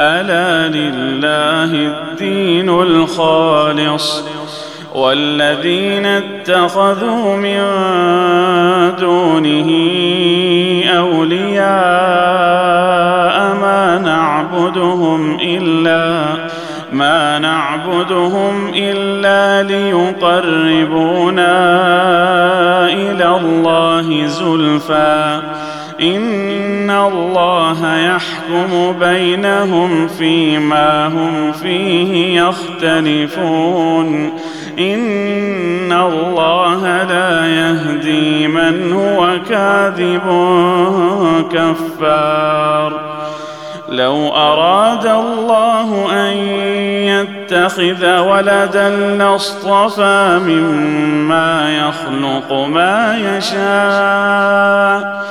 ألا لله الدين الخالص والذين اتخذوا من دونه أولياء ما نعبدهم إلا ما نعبدهم إلا ليقربونا إلى الله زلفى إن الله يحكم بينهم فيما هم فيه يختلفون. إن الله لا يهدي من هو كاذب كفار. لو أراد الله أن يتخذ ولدا لاصطفى مما يخلق ما يشاء.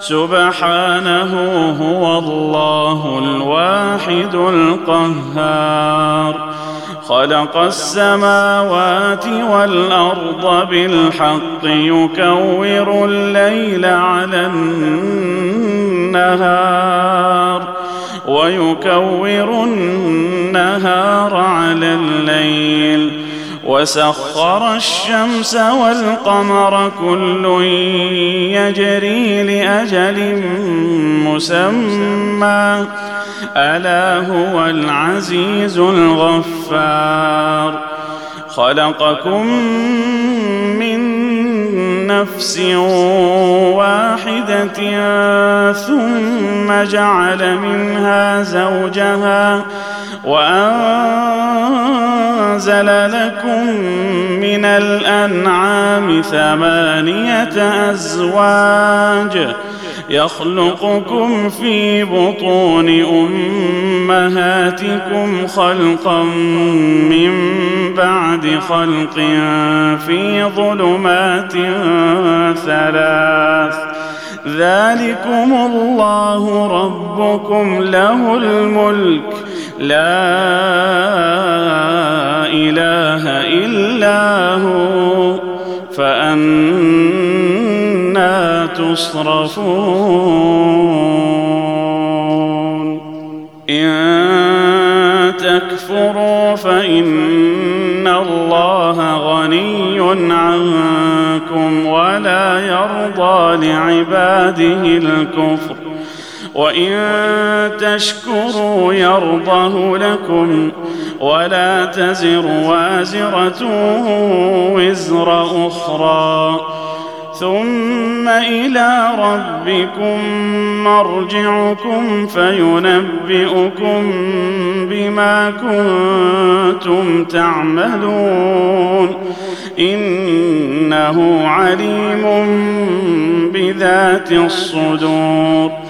سبحانه هو الله الواحد القهار. خلق السماوات والأرض بالحق يكور الليل على النهار ويكور النهار على الليل. وسخر الشمس والقمر كل يجري لأجل مسمى. ألا هو العزيز الغفار. خلقكم من نفس واحدة ثم جعل منها زوجها وأنزل لكم من الأنعام ثمانية أزواج يخلقكم في بطون أمهاتكم خلقا من بعد خلق في ظلمات ثلاث. ذلكم الله ربكم له الملك. لا إله إلا هو فأنا تصرفون. إن تكفروا فإن الله غني عنكم ولا يرضى لعباده الكفر. وإن تشكروا يرضه لكم ولا تزر وازرة وزر أخرى. ثم إلى ربكم مرجعكم فينبئكم بما كنتم تعملون. إنه عليم بذات الصدور.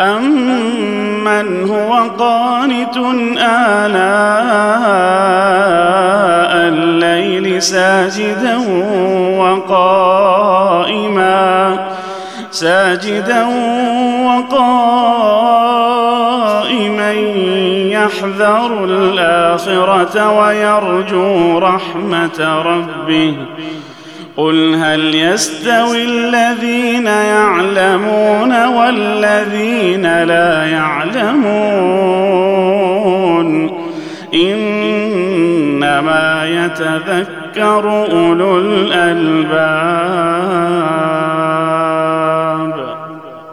امن هو قانت اناء الليل ساجدا وقائما ساجدا وقائما يحذر الاخره ويرجو رحمه ربه قل هل يستوي الذين يعلمون والذين لا يعلمون؟ إنما يتذكر أولو الألباب.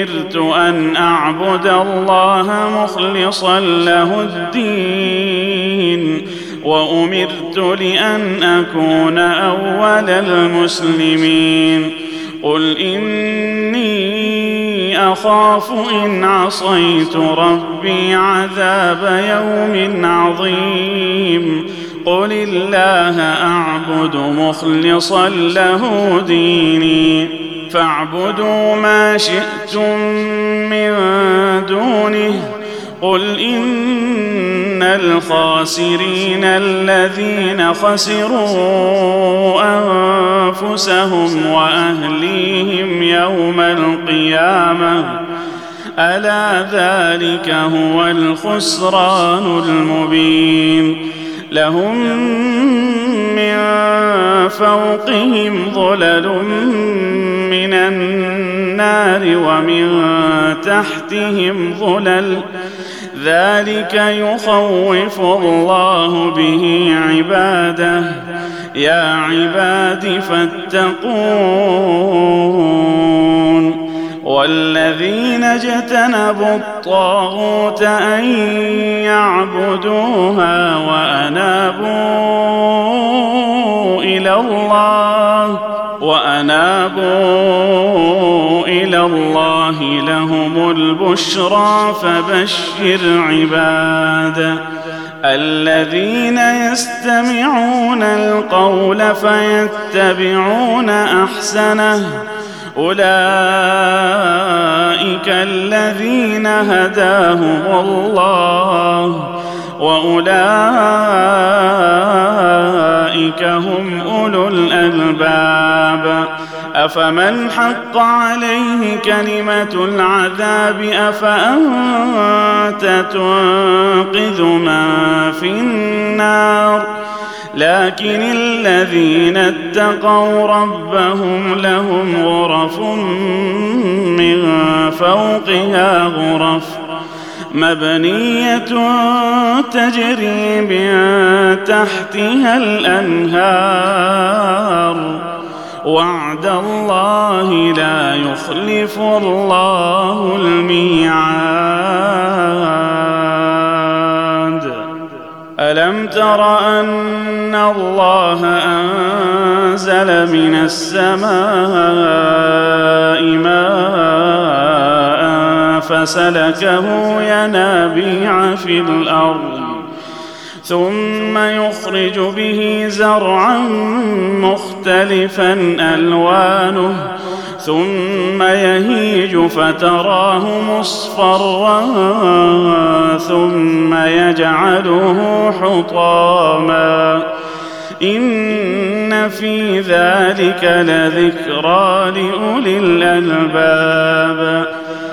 أمرت أن أعبد الله مخلصا له الدين وأمرت لأن أكون أول المسلمين. قل إني أخاف إن عصيت ربي عذاب يوم عظيم. قل الله أعبد مخلصا له ديني. فاعبدوا ما شئتم من دونه. قل إن الخاسرين الذين خسروا أنفسهم وأهليهم يوم القيامة. ألا ذلك هو الخسران المبين. لهم من فوقهم ظلل من النار ومن تحتهم ظلل. ذلك يخوف الله به عباده. يا عباد فاتقون. والذين اجتنبوا الطاغوت أن يعبدوها وأنابوا إلى الله وأنابوا إلى الله لهم البشرى فبشر عباد الذين يستمعون القول فيتبعون أحسنه أولئك الذين هداهم الله وأولئك هم أولو الألباب. أفمن حق عليه كلمة العذاب أفأنت تنقذ من في النار؟ لكن الذين اتقوا ربهم لهم غرف من فوقها غرف مبنية تجري من تحتها الأنهار. وعد الله لا يخلف الله الميعاد. ألم تر أن الله أنزل من السماء ماء فسلكه ينابيع في الأرض ثم يخرج به زرعا مختلفا ألوانه ثم يهيج فتراه مصفرا ثم يجعله حطاما. إن في ذلك لذكرى لأولي الألباب.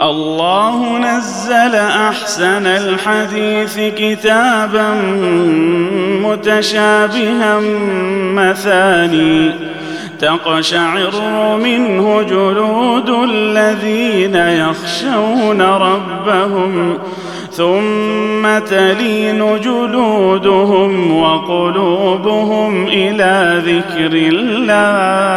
الله نزل أحسن الحديث كتابا متشابها مثاني تقشعر منه جلود الذين يخشون ربهم ثم تلين جلودهم وقلوبهم إلى ذكر الله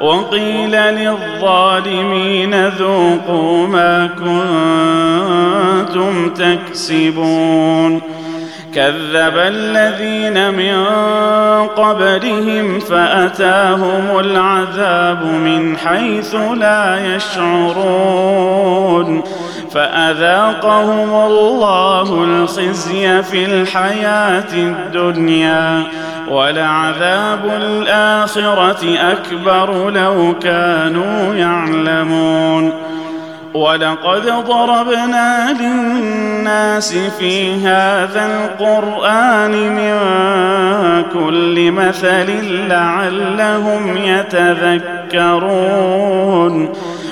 وقيل للظالمين ذوقوا ما كنتم تكسبون. كذب الذين من قبلهم فأتاهم العذاب من حيث لا يشعرون. فأذاقهم الله الخزي في الحياة الدنيا ولعذاب الآخرة أكبر لو كانوا يعلمون ولقد ضربنا للناس في هذا القرآن من كل مثل لعلهم يتذكرون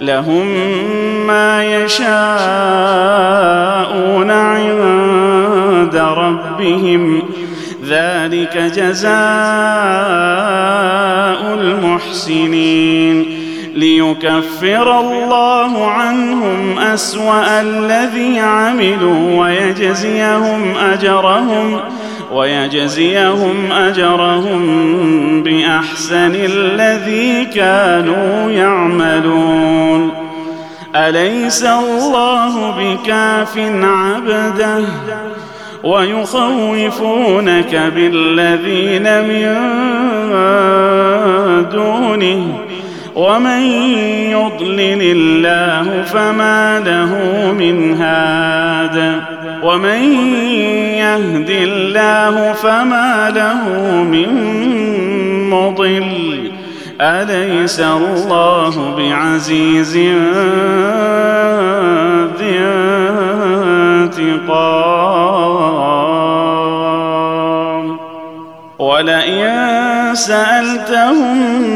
لهم ما يشاءون عند ربهم. ذلك جزاء المحسنين. ليكفر الله عنهم أسوأ الذي عملوا ويجزيهم أجرهم. ويجزيهم أجرهم بأحسن الذي كانوا يعملون. أليس الله بكاف عبده؟ ويخوفونك بالذين من دونه. ومن يضلل الله فما له من هاد. ومن يهد الله فما له من مضل. أليس الله بعزيز ذي انتقام؟ ولئن سألتهم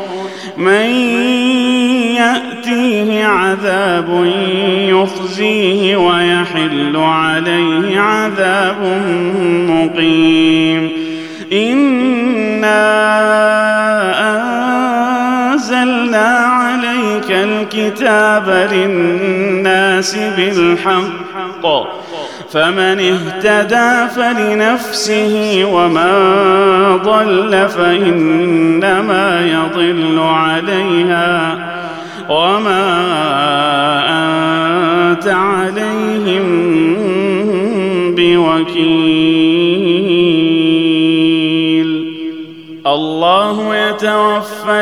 من يأتيه عذاب يخزيه ويحل عليه عذاب مقيم. انا انزلنا عليك الكتاب للناس بالحق. فمن اهتدى فلنفسه ومن ضل فإنما يضل عليها وما أنت عليهم بوكيل. الله يتوفى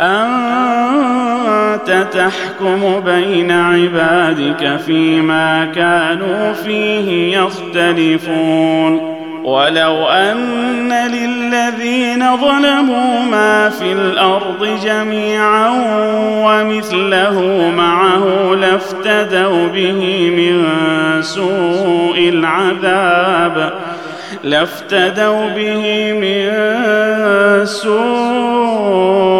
أنت تحكم بين عبادك فيما كانوا فيه يختلفون. ولو أن للذين ظلموا ما في الأرض جميعا ومثله معه لافتدوا به من سوء العذاب لافتدوا به من سوء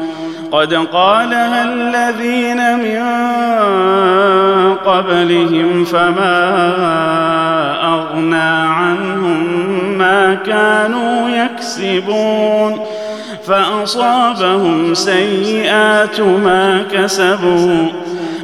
قد قالها الذين من قبلهم فما أغنى عنهم ما كانوا يكسبون فأصابهم سيئات ما كسبوا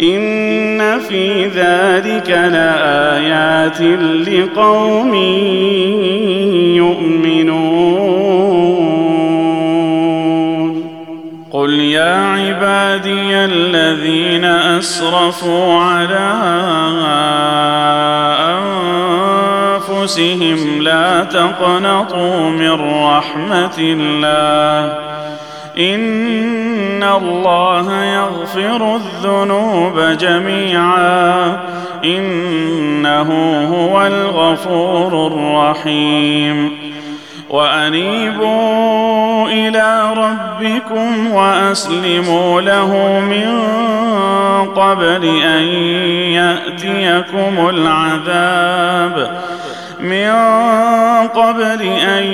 ان في ذلك لايات لقوم يؤمنون قل يا عبادي الذين اسرفوا على انفسهم لا تقنطوا من رحمه الله إن الله يغفر الذنوب جميعا. إنه هو الغفور الرحيم. وأنيبوا إلى ربكم وأسلموا له من قبل أن يأتيكم العذاب. من قبل أن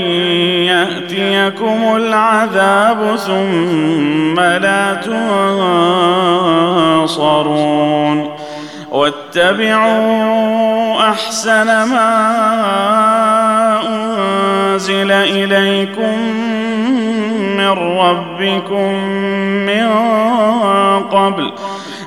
يأتيكم العذاب ثم لا تنصرون واتبعوا أحسن ما أنزل إليكم من ربكم من قبل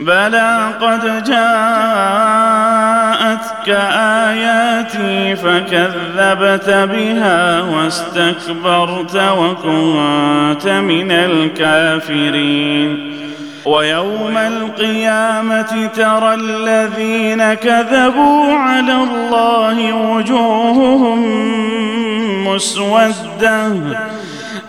بلى قد جاءتك آياتي فكذبت بها واستكبرت وكنت من الكافرين. ويوم القيامة ترى الذين كذبوا على الله وجوههم مسودة.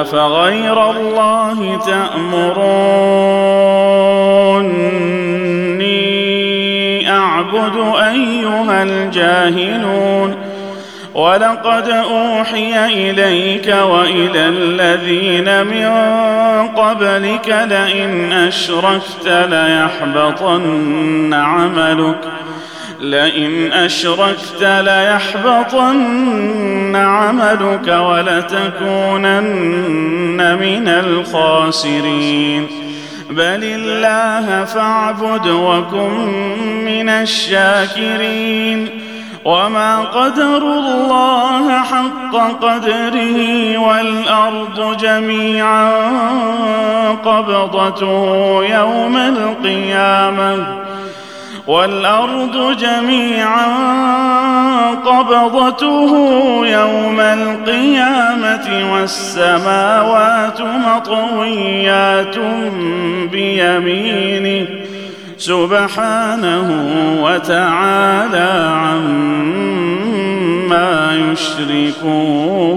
افغير الله تأمروني أعبد أيها الجاهلون ولقد أوحي إليك وإلى الذين من قبلك لئن أشركت ليحبطن عملك لئن أشركت ليحبطن عملك ولتكونن من الخاسرين. بل الله فاعبد وكن من الشاكرين. وما قدروا الله حق قدره والأرض جميعا قبضته يوم القيامة. والأرض جميعا قبضته يوم القيامة والسماوات مطويات بيمينه سبحانه وتعالى عما يشركون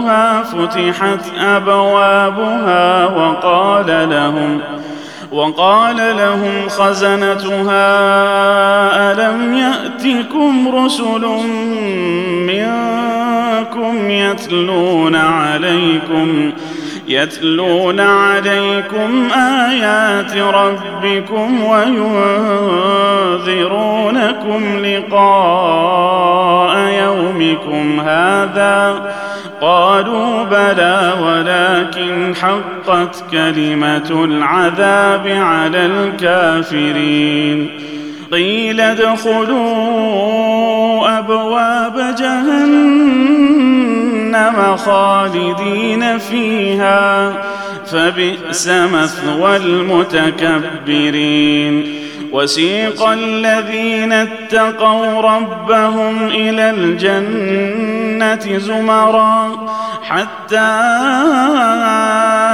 فتحت أبوابها وقال لهم وقال لهم خزنتها ألم يأتكم رسل منكم يتلون عليكم يتلون عليكم آيات ربكم وينذرونكم لقاء يومكم هذا قالوا بلى ولكن حقت كلمة العذاب على الكافرين. قيل ادخلوا أبواب جهنم خالدين فيها فبئس مثوى المتكبرين. وسيق الذين اتقوا ربهم إلى الجنة زمرا حتى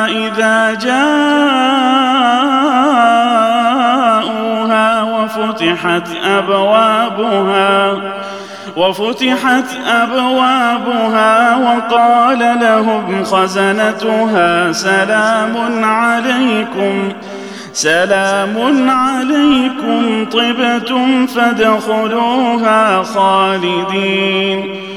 إذا جاءوها وفتحت أبوابها وفتحت أبوابها وقال لهم خزنتها سلام عليكم سلام عليكم طبتم فادخلوها خالدين.